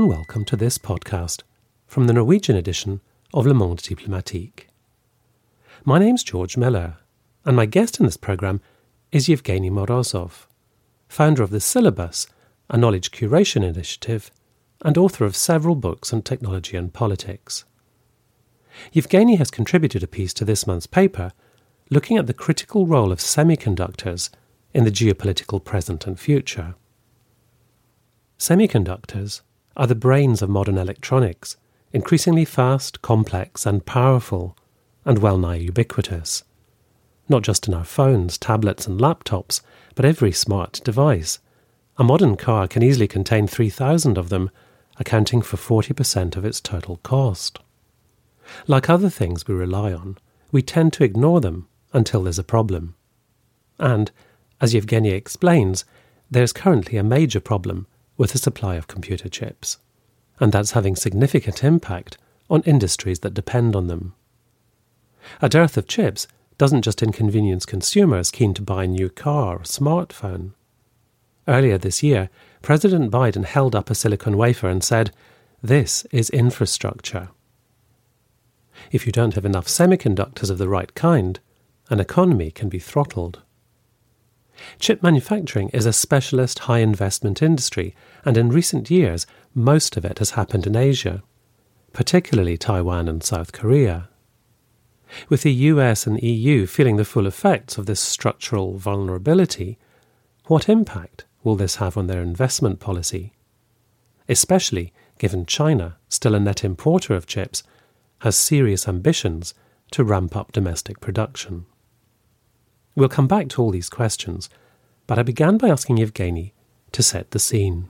and welcome to this podcast from the Norwegian edition of Le Monde Diplomatique. My name's George Miller, and my guest in this programme is Evgeny Morozov, founder of the Syllabus, a knowledge curation initiative, and author of several books on technology and politics. Evgeny has contributed a piece to this month's paper looking at the critical role of semiconductors in the geopolitical present and future. Semiconductors are the brains of modern electronics, increasingly fast, complex, and powerful, and well nigh ubiquitous. Not just in our phones, tablets, and laptops, but every smart device. A modern car can easily contain 3,000 of them, accounting for 40% of its total cost. Like other things we rely on, we tend to ignore them until there's a problem. And, as Evgeny explains, there's currently a major problem with the supply of computer chips, and that's having significant impact on industries that depend on them. A dearth of chips doesn't just inconvenience consumers keen to buy a new car or smartphone. Earlier this year, President Biden held up a silicon wafer and said, This is infrastructure. If you don't have enough semiconductors of the right kind, an economy can be throttled. Chip manufacturing is a specialist high investment industry, and in recent years, most of it has happened in Asia, particularly Taiwan and South Korea. With the US and EU feeling the full effects of this structural vulnerability, what impact will this have on their investment policy? Especially given China, still a net importer of chips, has serious ambitions to ramp up domestic production. We'll come back to all these questions, but I began by asking Evgeny to set the scene.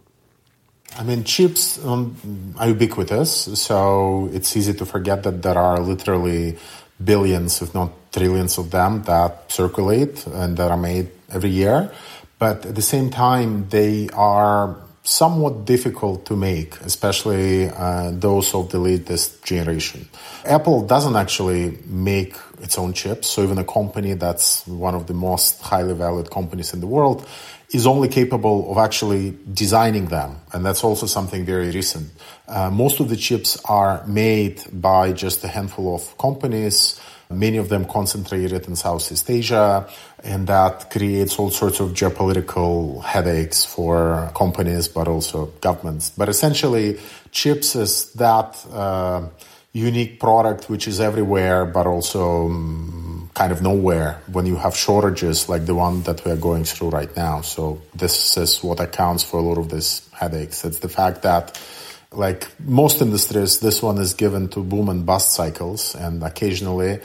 I mean, chips um, are ubiquitous, so it's easy to forget that there are literally billions, if not trillions, of them that circulate and that are made every year. But at the same time, they are somewhat difficult to make, especially uh, those of the latest generation. Apple doesn't actually make its own chips, so even a company that's one of the most highly valued companies in the world is only capable of actually designing them, and that's also something very recent. Uh, most of the chips are made by just a handful of companies many of them concentrated in Southeast Asia, and that creates all sorts of geopolitical headaches for companies, but also governments. But essentially, chips is that uh, unique product which is everywhere, but also um, kind of nowhere when you have shortages like the one that we are going through right now. So this is what accounts for a lot of these headaches. It's the fact that like most industries, this one is given to boom and bust cycles, and occasionally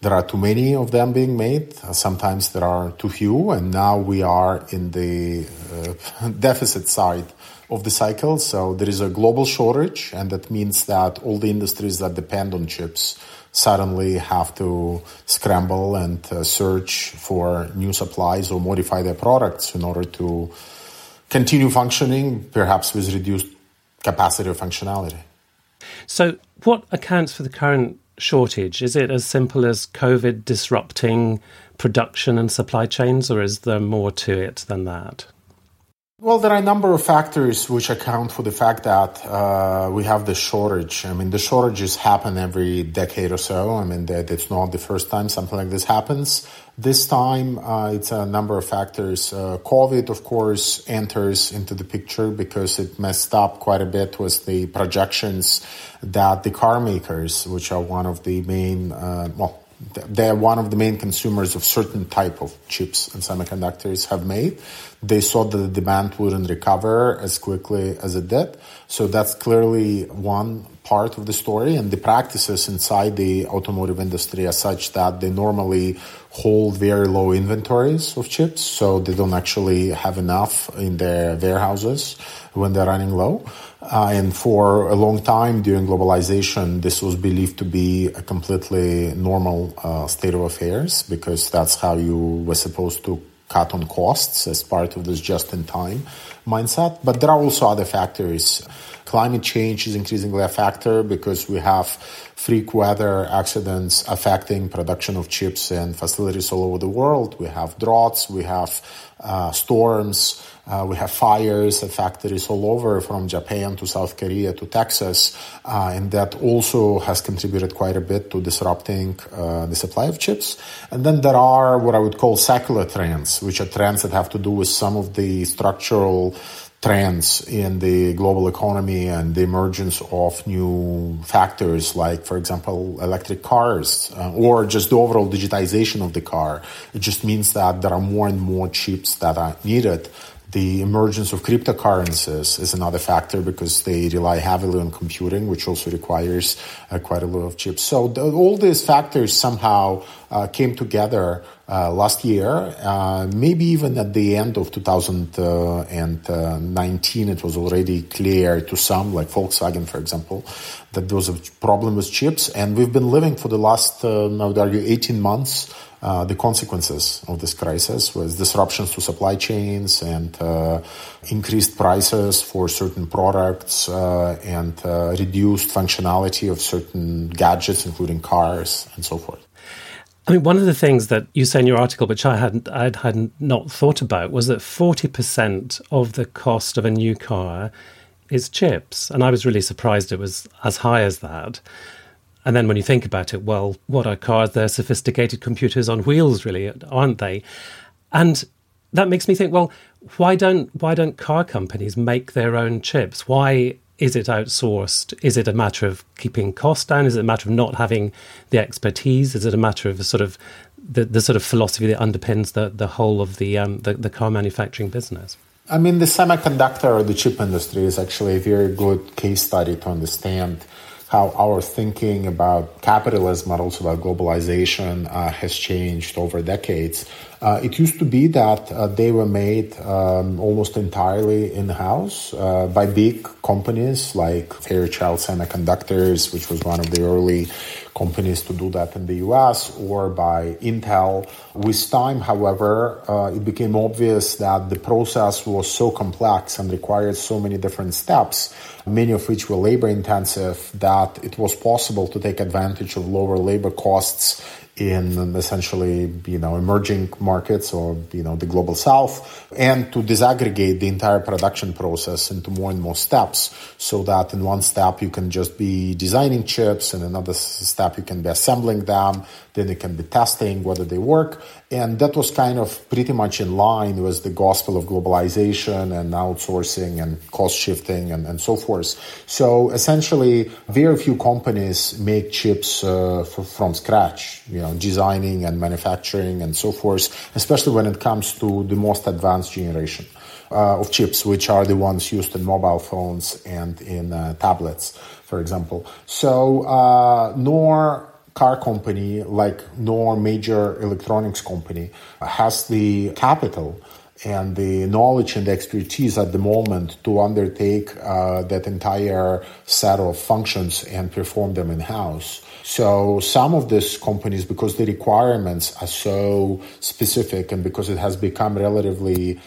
there are too many of them being made. Sometimes there are too few, and now we are in the uh, deficit side of the cycle. So there is a global shortage, and that means that all the industries that depend on chips suddenly have to scramble and uh, search for new supplies or modify their products in order to continue functioning, perhaps with reduced capacity or functionality. So, what accounts for the current shortage? Is it as simple as COVID disrupting production and supply chains, or is there more to it than that? Well, there are a number of factors which account for the fact that uh, we have the shortage. I mean, the shortages happen every decade or so. I mean, that it's not the first time something like this happens. This time, uh, it's a number of factors. Uh, COVID, of course, enters into the picture because it messed up quite a bit with the projections that the car makers, which are one of the main, uh, well, they're one of the main consumers of certain type of chips and semiconductors have made. They saw that the demand wouldn't recover as quickly as it did. So that's clearly one part of the story. And the practices inside the automotive industry are such that they normally hold very low inventories of chips. So they don't actually have enough in their warehouses when they're running low. Uh, and for a long time during globalization, this was believed to be a completely normal uh, state of affairs because that's how you were supposed to cut on costs as part of this just in time mindset. But there are also other factors. Climate change is increasingly a factor because we have freak weather accidents affecting production of chips in facilities all over the world. We have droughts, we have uh, storms, uh, we have fires at factories all over from Japan to South Korea to Texas, uh, and that also has contributed quite a bit to disrupting uh, the supply of chips. And then there are what I would call secular trends, which are trends that have to do with some of the structural trends in the global economy and the emergence of new factors like, for example, electric cars uh, or just the overall digitization of the car. It just means that there are more and more chips that are needed. The emergence of cryptocurrencies is another factor because they rely heavily on computing, which also requires uh, quite a lot of chips. So the, all these factors somehow uh, came together uh, last year. Uh, maybe even at the end of 2019, it was already clear to some, like Volkswagen, for example, that there was a problem with chips. And we've been living for the last, um, I would argue, 18 months. Uh, the consequences of this crisis with disruptions to supply chains and uh, increased prices for certain products uh, and uh, reduced functionality of certain gadgets, including cars and so forth. I mean, one of the things that you say in your article, which I hadn't, I had not thought about, was that forty percent of the cost of a new car is chips, and I was really surprised it was as high as that. And then when you think about it, well, what are cars? They're sophisticated computers on wheels, really, aren't they? And that makes me think, well, why don't why don't car companies make their own chips? Why is it outsourced? Is it a matter of keeping costs down? Is it a matter of not having the expertise? Is it a matter of sort of the, the sort of philosophy that underpins the, the whole of the, um, the, the car manufacturing business? I mean, the semiconductor or the chip industry is actually a very good case study to understand how our thinking about capitalism, but also about globalization, uh, has changed over decades. Uh, it used to be that uh, they were made um, almost entirely in house uh, by big companies like Fairchild Semiconductors, which was one of the early companies to do that in the US, or by Intel. With time, however, uh, it became obvious that the process was so complex and required so many different steps, many of which were labor intensive, that it was possible to take advantage of lower labor costs in essentially you know emerging markets or you know the global south and to disaggregate the entire production process into more and more steps so that in one step you can just be designing chips and another step you can be assembling them then you can be testing whether they work. And that was kind of pretty much in line with the gospel of globalization and outsourcing and cost shifting and, and so forth. So essentially very few companies make chips uh, from scratch you know know, designing and manufacturing and so forth, especially when it comes to the most advanced generation uh, of chips, which are the ones used in mobile phones and in uh, tablets, for example. So, uh, nor car company like nor major electronics company has the capital and the knowledge and expertise at the moment to undertake uh, that entire set of functions and perform them in house. So some of these companies, because the requirements are so specific and because it has become relatively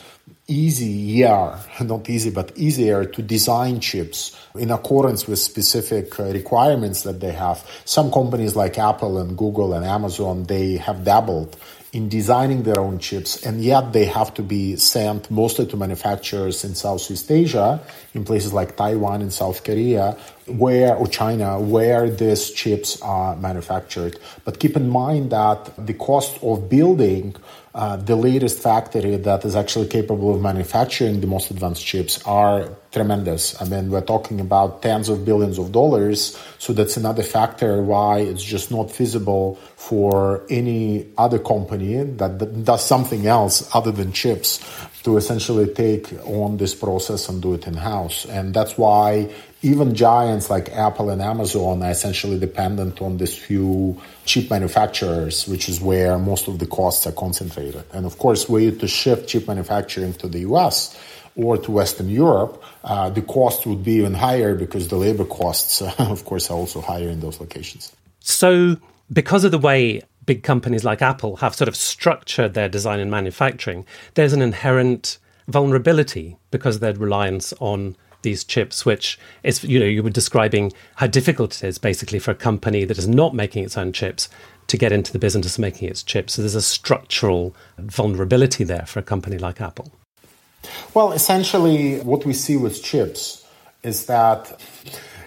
easier, not easy, but easier to design chips in accordance with specific uh, requirements that they have. Some companies like Apple and Google and Amazon, they have dabbled in designing their own chips, and yet they have to be sent mostly to manufacturers in Southeast Asia, in places like Taiwan and South Korea, where or China, where these chips are manufactured. But keep in mind that the cost of building uh, the latest factory that is actually capable of manufacturing the most advanced chips are tremendous. I mean, we're talking about tens of billions of dollars. So that's another factor why it's just not feasible for any other company that does something else other than chips to essentially take on this process and do it in house. And that's why even giants like Apple and Amazon are essentially dependent on these few chip manufacturers, which is where most of the costs are concentrated. And of course, were you to shift chip manufacturing to the US or to Western Europe, uh, the cost would be even higher because the labor costs, uh, of course, are also higher in those locations. So, because of the way big companies like Apple have sort of structured their design and manufacturing, there's an inherent vulnerability because of their reliance on these chips, which is, you know, you were describing how difficult it is basically for a company that is not making its own chips to get into the business of making its chips. So there's a structural vulnerability there for a company like Apple. Well, essentially, what we see with chips is that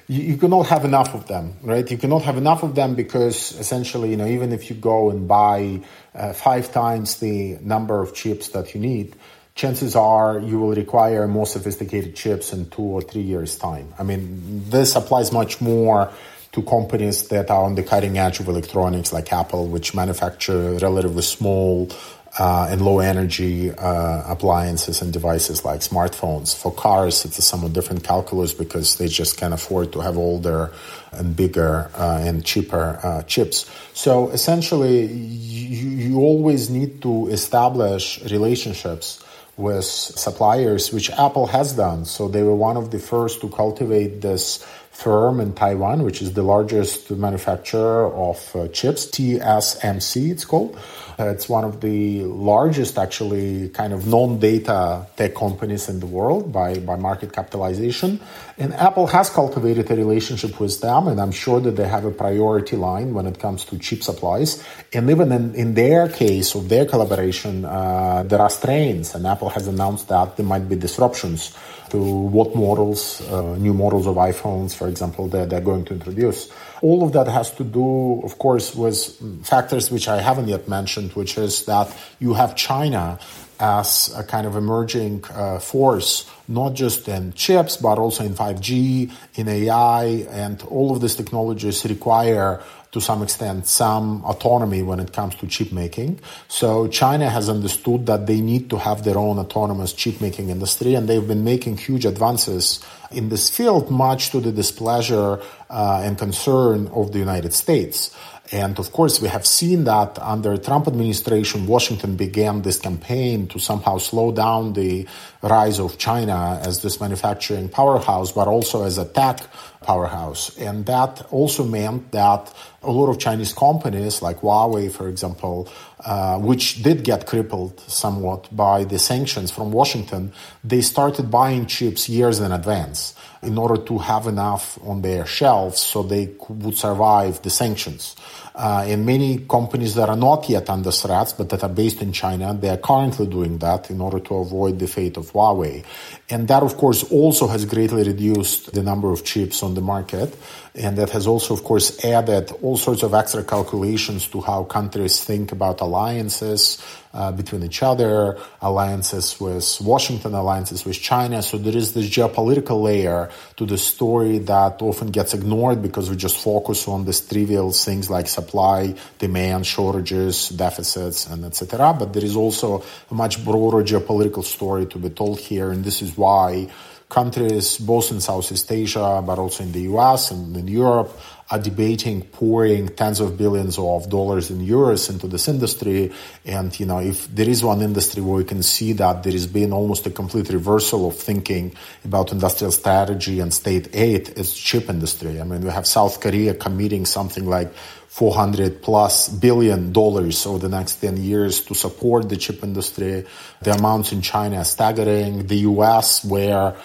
you, you, cannot have enough of them, right? You cannot have enough of them because essentially, you know, even if you go and buy uh, five times the number of chips that you need, chances are you will require more sophisticated chips in two or three years' time. I mean, this applies much more to companies that are on the cutting edge of electronics like Apple, which manufacture relatively small uh, and low energy uh, appliances and devices like smartphones. For cars, it's a somewhat different calculus because they just can't afford to have older and bigger uh, and cheaper uh, chips. So essentially, you, you always need to establish relationships with suppliers, which Apple has done. So they were one of the first to cultivate this firm in Taiwan, which is the largest manufacturer of uh, chips, TSMC it's called. Uh, it's one of the largest, actually, kind of non-data tech companies in the world by, by market capitalization. And Apple has cultivated a relationship with them, and I'm sure that they have a priority line when it comes to chip supplies. And even in, in their case of their collaboration, uh, there are strains, and Apple has announced that there might be disruptions to what models, uh, new models of iPhones, for example, that they're going to introduce. All of that has to do, of course, with factors which I haven't yet mentioned, which is that you have China as a kind of emerging uh, force, not just in chips, but also in 5G, in AI, and all of these technologies require to some extent some autonomy when it comes to chip making. So China has understood that they need to have their own autonomous chip making industry and they've been making huge advances in this field much to the displeasure uh, and concern of the United States. And of course, we have seen that under Trump administration, Washington began this campaign to somehow slow down the rise of China as this manufacturing powerhouse, but also as a tech powerhouse. And that also meant that a lot of Chinese companies like Huawei, for example, uh, which did get crippled somewhat by the sanctions from Washington, they started buying chips years in advance in order to have enough on their shelves so they would survive the sanctions. Uh, and many companies that are not yet under threats, but that are based in China, they are currently doing that in order to avoid the fate of Huawei. And that, of course, also has greatly reduced the number of chips on the market. And that has also, of course, added all sorts of extra calculations to how countries think about alliances, uh, between each other, alliances with Washington, alliances with China. So there is this geopolitical layer to the story that often gets ignored because we just focus on these trivial things like supply, demand, shortages, deficits, and etc. But there is also a much broader geopolitical story to be told here, and this is why countries both in Southeast Asia but also in the US and in Europe are debating pouring tens of billions of dollars in euros into this industry. And, you know, if there is one industry where we can see that there has been almost a complete reversal of thinking about industrial strategy and state aid, it's chip industry. I mean, we have South Korea committing something like 400 plus billion dollars over the next 10 years to support the chip industry. The amounts in China are staggering. The US, where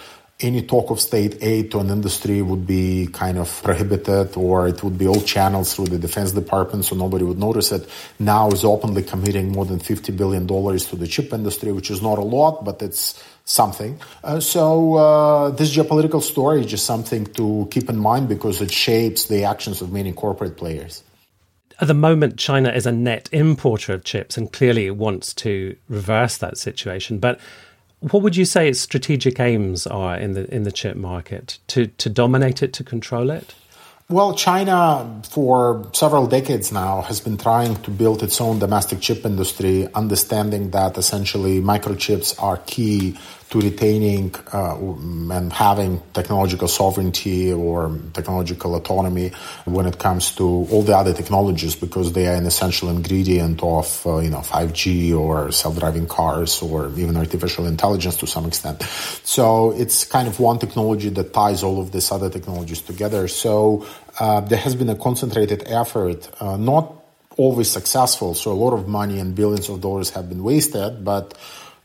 any talk of state aid to an industry would be kind of prohibited or it would be all channeled through the defense department so nobody would notice it now is openly committing more than 50 billion dollars to the chip industry which is not a lot but it's something uh, so uh, this geopolitical story is just something to keep in mind because it shapes the actions of many corporate players at the moment, China is a net importer of chips and clearly wants to reverse that situation. But what would you say its strategic aims are in the in the chip market? To to dominate it, to control it? Well, China, for several decades now, has been trying to build its own domestic chip industry, understanding that essentially microchips are key to retaining uh, and having technological sovereignty or technological autonomy when it comes to all the other technologies because they are an essential ingredient of uh, you know 5G or self-driving cars or even artificial intelligence to some extent. So it's kind of one technology that ties all of these other technologies together. So uh, there has been a concentrated effort, uh, not always successful. So a lot of money and billions of dollars have been wasted, but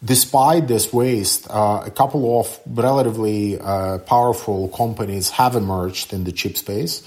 despite this waste, uh, a couple of relatively uh, powerful companies have emerged in the chip space.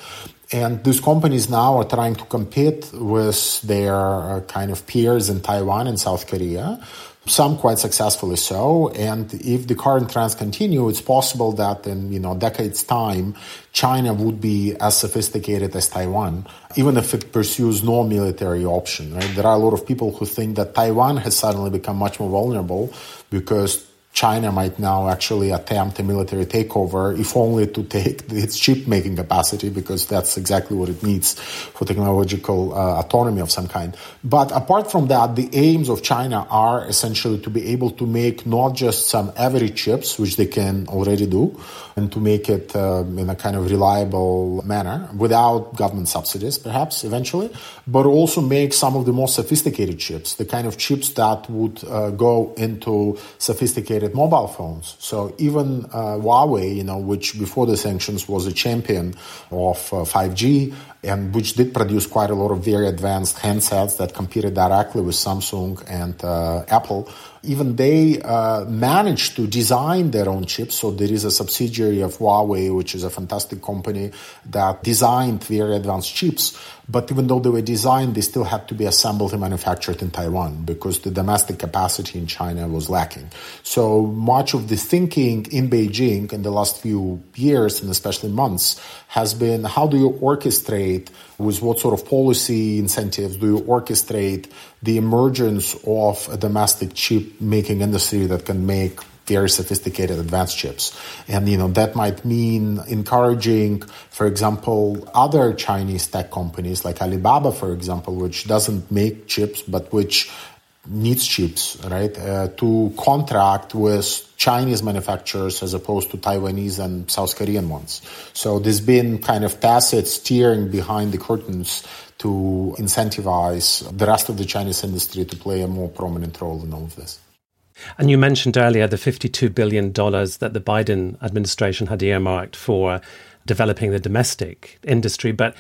And these companies now are trying to compete with their uh, kind of peers in Taiwan and South Korea some quite successfully so. And if the current trends continue, it's possible that in you know decades time, China would be as sophisticated as Taiwan, even if it pursues no military option. Right? There are a lot of people who think that Taiwan has suddenly become much more vulnerable because China might now actually attempt a military takeover, if only to take its chip making capacity, because that's exactly what it needs for technological uh, autonomy of some kind. But apart from that, the aims of China are essentially to be able to make not just some average chips, which they can already do, and to make it um, in a kind of reliable manner without government subsidies, perhaps eventually, but also make some of the most sophisticated chips, the kind of chips that would uh, go into sophisticated mobile phones. So even uh, Huawei, you know, which before the sanctions was a champion of uh, 5G and which did produce quite a lot of very advanced handsets that competed directly with Samsung and uh, Apple, even they uh, managed to design their own chips. So there is a subsidiary of Huawei, which is a fantastic company that designed very advanced chips. But even though they were designed, they still had to be assembled and manufactured in Taiwan because the domestic capacity in China was lacking. So much of the thinking in Beijing in the last few years and especially months has been how do you orchestrate with what sort of policy incentives do you orchestrate the emergence of a domestic chip making industry that can make very sophisticated advanced chips. And, you know, that might mean encouraging, for example, other Chinese tech companies like Alibaba, for example, which doesn't make chips, but which needs chips, right, uh, to contract with Chinese manufacturers as opposed to Taiwanese and South Korean ones. So there's been kind of tacit steering behind the curtains to incentivize the rest of the Chinese industry to play a more prominent role in all of this. And you mentioned earlier the $52 billion that the Biden administration had earmarked for developing the domestic industry. But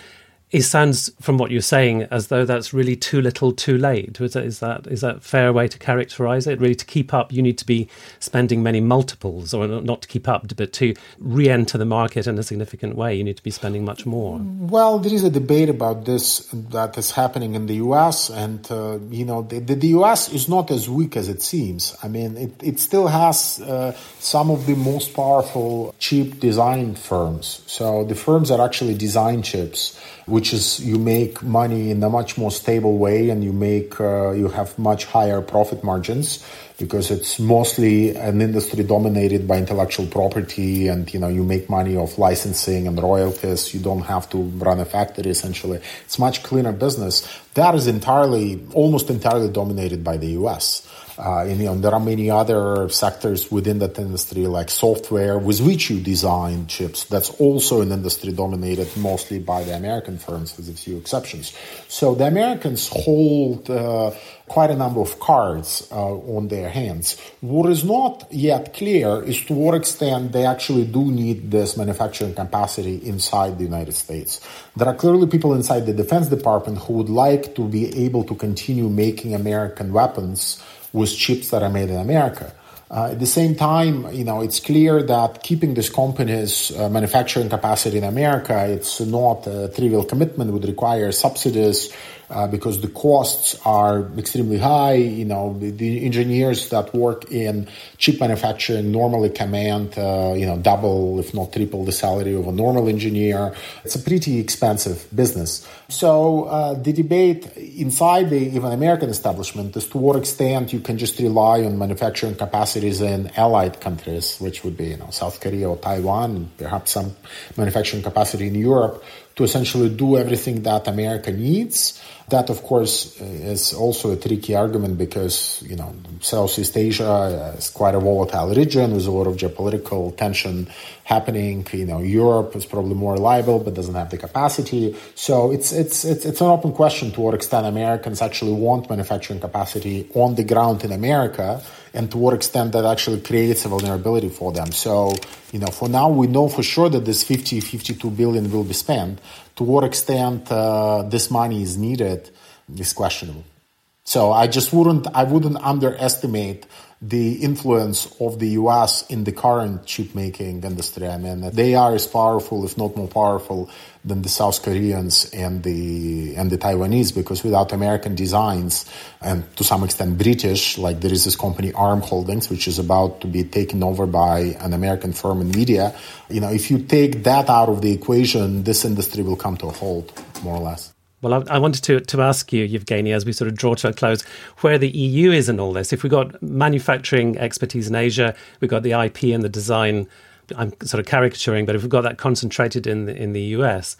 it sounds from what you're saying as though that's really too little too late. Is that is that is that fair way to characterize it? Really to keep up you need to be spending many multiples or not to keep up but to re-enter the market in a significant way you need to be spending much more. Well there is a debate about this that is happening in the US and uh, you know the, the, US is not as weak as it seems. I mean it, it still has uh, some of the most powerful chip design firms. So the firms that actually design chips which is you make money in a much more stable way and you make uh, you have much higher profit margins because it's mostly an industry dominated by intellectual property and you know you make money off licensing and royalties. You don't have to run a factory essentially. It's much cleaner business. That is entirely almost entirely dominated by the US uh, and, you know, there are many other sectors within that industry, like software, with which you design chips. That's also an industry dominated mostly by the American firms, with a few exceptions. So the Americans hold uh, quite a number of cards uh, on their hands. What is not yet clear is to what extent they actually do need this manufacturing capacity inside the United States. There are clearly people inside the Defense Department who would like to be able to continue making American weapons with chips that are made in America. Uh, at the same time, you know, it's clear that keeping this company's uh, manufacturing capacity in America, it's not a trivial commitment, would require subsidies, uh, because the costs are extremely high. You know, the, the engineers that work in chip manufacturing normally command, uh, you know, double, if not triple the salary of a normal engineer. It's a pretty expensive business. So uh, the debate inside the even American establishment is to what extent you can just rely on manufacturing capacities in allied countries, which would be, you know, South Korea or Taiwan, perhaps some manufacturing capacity in Europe to essentially do everything that America needs. That, of course, is also a tricky argument because, you know, Southeast Asia is quite a volatile region with a lot of geopolitical tension happening. You know, Europe is probably more reliable but doesn't have the capacity. So it's, it's, it's, it's an open question to what extent Americans actually want manufacturing capacity on the ground in America and to what extent that actually creates a vulnerability for them. So, you know, for now, we know for sure that this 50, 52 billion will be spent. To what extent uh, this money is needed is questionable. So I just wouldn't I wouldn't underestimate the influence of the US in the current chip making industry. I mean, they are as powerful, if not more powerful, than the South Koreans and the and the Taiwanese because without American designs and to some extent British, like there is this company ARM Holdings, which is about to be taken over by an American firm Nvidia. You know, if you take that out of the equation, this industry will come to a halt, more or less. Well, I, I, wanted to, to ask you, Evgeny, as we sort of draw to a close, where the EU is in all this. If we've got manufacturing expertise in Asia, we've got the IP and the design. I'm sort of caricaturing, but if we've got that concentrated in the, in the US,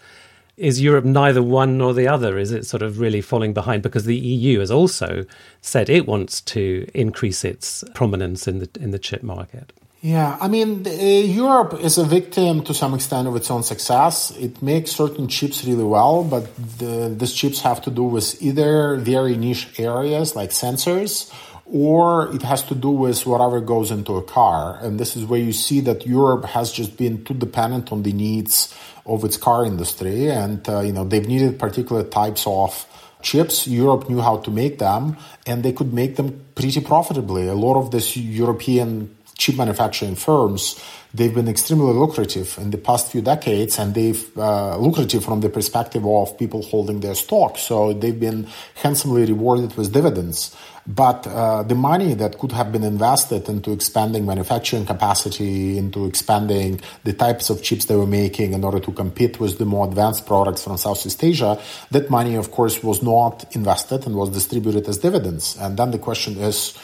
is Europe neither one nor the other? Is it sort of really falling behind? Because the EU has also said it wants to increase its prominence in the in the chip market. Yeah, I mean, uh, Europe is a victim to some extent of its own success. It makes certain chips really well, but the, these chips have to do with either very niche areas like sensors, or it has to do with whatever goes into a car. And this is where you see that Europe has just been too dependent on the needs of its car industry, and uh, you know they've needed particular types of chips. Europe knew how to make them, and they could make them pretty profitably. A lot of this European chip manufacturing firms, they've been extremely lucrative in the past few decades, and they've uh, lucrative from the perspective of people holding their stock. So they've been handsomely rewarded with dividends. But uh, the money that could have been invested into expanding manufacturing capacity, into expanding the types of chips they were making in order to compete with the more advanced products from Southeast Asia, that money, of course, was not invested and was distributed as dividends. And then the question is,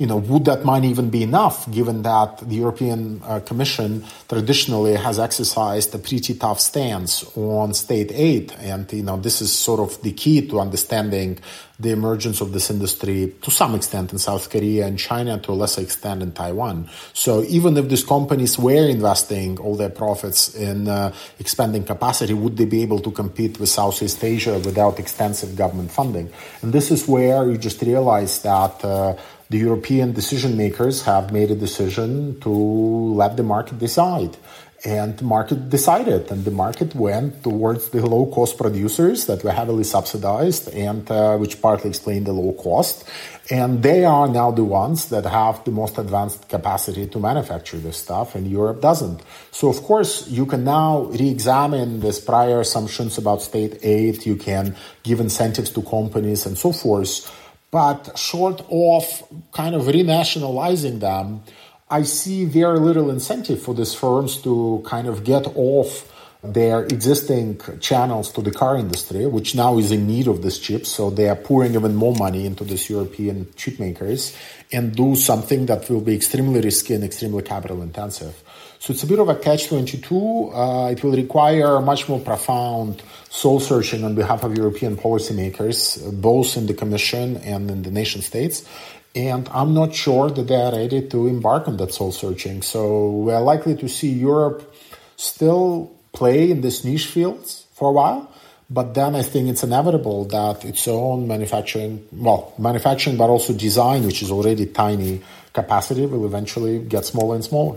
you know, would that money even be enough given that the European uh, Commission traditionally has exercised a pretty tough stance on state aid? And, you know, this is sort of the key to understanding the emergence of this industry to some extent in South Korea and China, to a lesser extent in Taiwan. So even if these companies were investing all their profits in uh, expanding capacity, would they be able to compete with Southeast Asia without extensive government funding? And this is where you just realize that uh, the European decision makers have made a decision to let the market decide. And the market decided, and the market went towards the low cost producers that were heavily subsidized, and uh, which partly explained the low cost. And they are now the ones that have the most advanced capacity to manufacture this stuff, and Europe doesn't. So, of course, you can now re examine these prior assumptions about state aid, you can give incentives to companies, and so forth. But short of kind of renationalizing them, I see very little incentive for these firms to kind of get off their existing channels to the car industry, which now is in need of these chips. So they are pouring even more money into these European chip makers and do something that will be extremely risky and extremely capital intensive. So it's a bit of a catch 22. Uh, it will require much more profound soul searching on behalf of European policymakers, both in the Commission and in the nation states. And I'm not sure that they are ready to embark on that soul searching. So we're likely to see Europe still play in these niche fields for a while. But then I think it's inevitable that its own manufacturing, well, manufacturing, but also design, which is already tiny capacity, will eventually get smaller and smaller.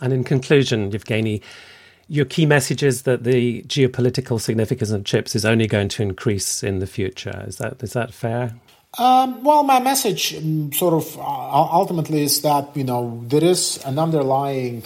And in conclusion, Evgeny, your key message is that the geopolitical significance of chips is only going to increase in the future. Is that is that fair? Um, well, my message um, sort of uh, ultimately is that you know there is an underlying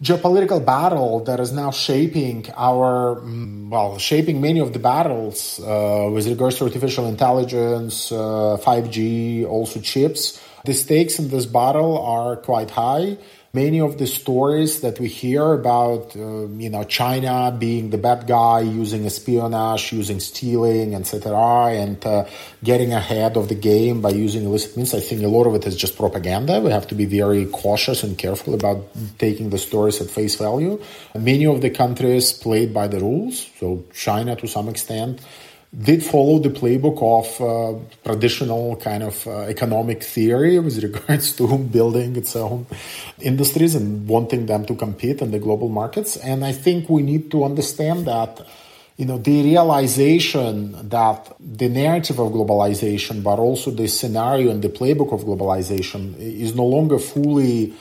geopolitical battle that is now shaping our um, well shaping many of the battles uh, with regards to artificial intelligence, uh, 5G, also chips. The stakes in this battle are quite high many of the stories that we hear about, uh, you know, China being the bad guy, using espionage, using stealing, etc., and uh, getting ahead of the game by using illicit means, I think a lot of it is just propaganda. We have to be very cautious and careful about taking the stories at face value. Many of the countries played by the rules, so China to some extent did follow the playbook of uh, traditional kind of uh, economic theory with regards to building its own industries and wanting them to compete in the global markets. And I think we need to understand that, you know, the realization that the narrative of globalization, but also the scenario and the playbook of globalization is no longer fully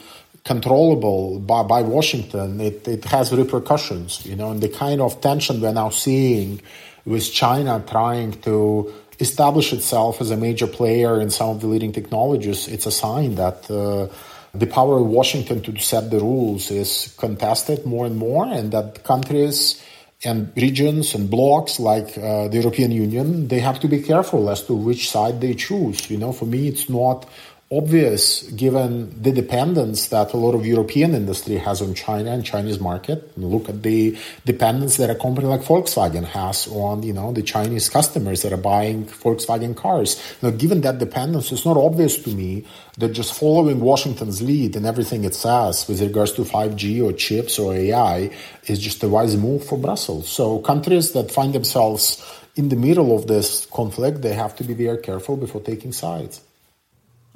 controllable by, by Washington. It, it has repercussions, you know, and the kind of tension we're now seeing with China trying to establish itself as a major player in some of the leading technologies, it's a sign that uh, the power of Washington to set the rules is contested more and more, and that countries and regions and blocs like uh, the European Union, they have to be careful as to which side they choose. You know, for me, it's not obvious given the dependence that a lot of European industry has on China and Chinese market. Look at the dependence that a company like Volkswagen has on, you know, the Chinese customers that are buying Volkswagen cars. Now, given that dependence, it's not obvious to me that just following Washington's lead and everything it says with regards to 5G or chips or AI is just a wise move for Brussels. So countries that find themselves in the middle of this conflict, they have to be very careful before taking sides.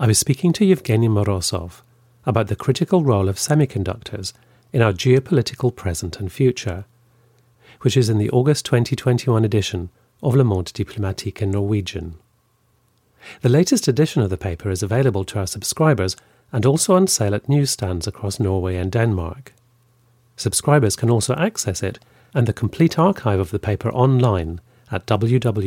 I was speaking to Evgeny Morozov about the critical role of semiconductors in our geopolitical present and future, which is in the August 2021 edition of Le Monde Diplomatique in Norwegian. The latest edition of the paper is available to our subscribers and also on sale at newsstands across Norway and Denmark. Subscribers can also access it and the complete archive of the paper online at www.lmd.no.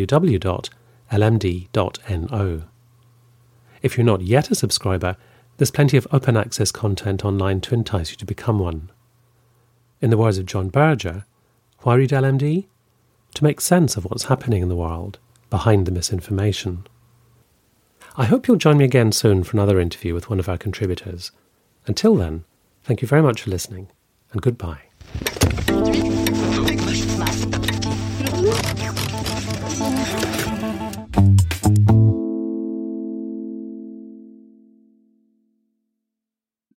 If you're not yet a subscriber, there's plenty of open access content online to entice you to become one. In the words of John Berger, why read LMD? To make sense of what's happening in the world, behind the misinformation. I hope you'll join me again soon for another interview with one of our contributors. Until then, thank you very much for listening, and goodbye.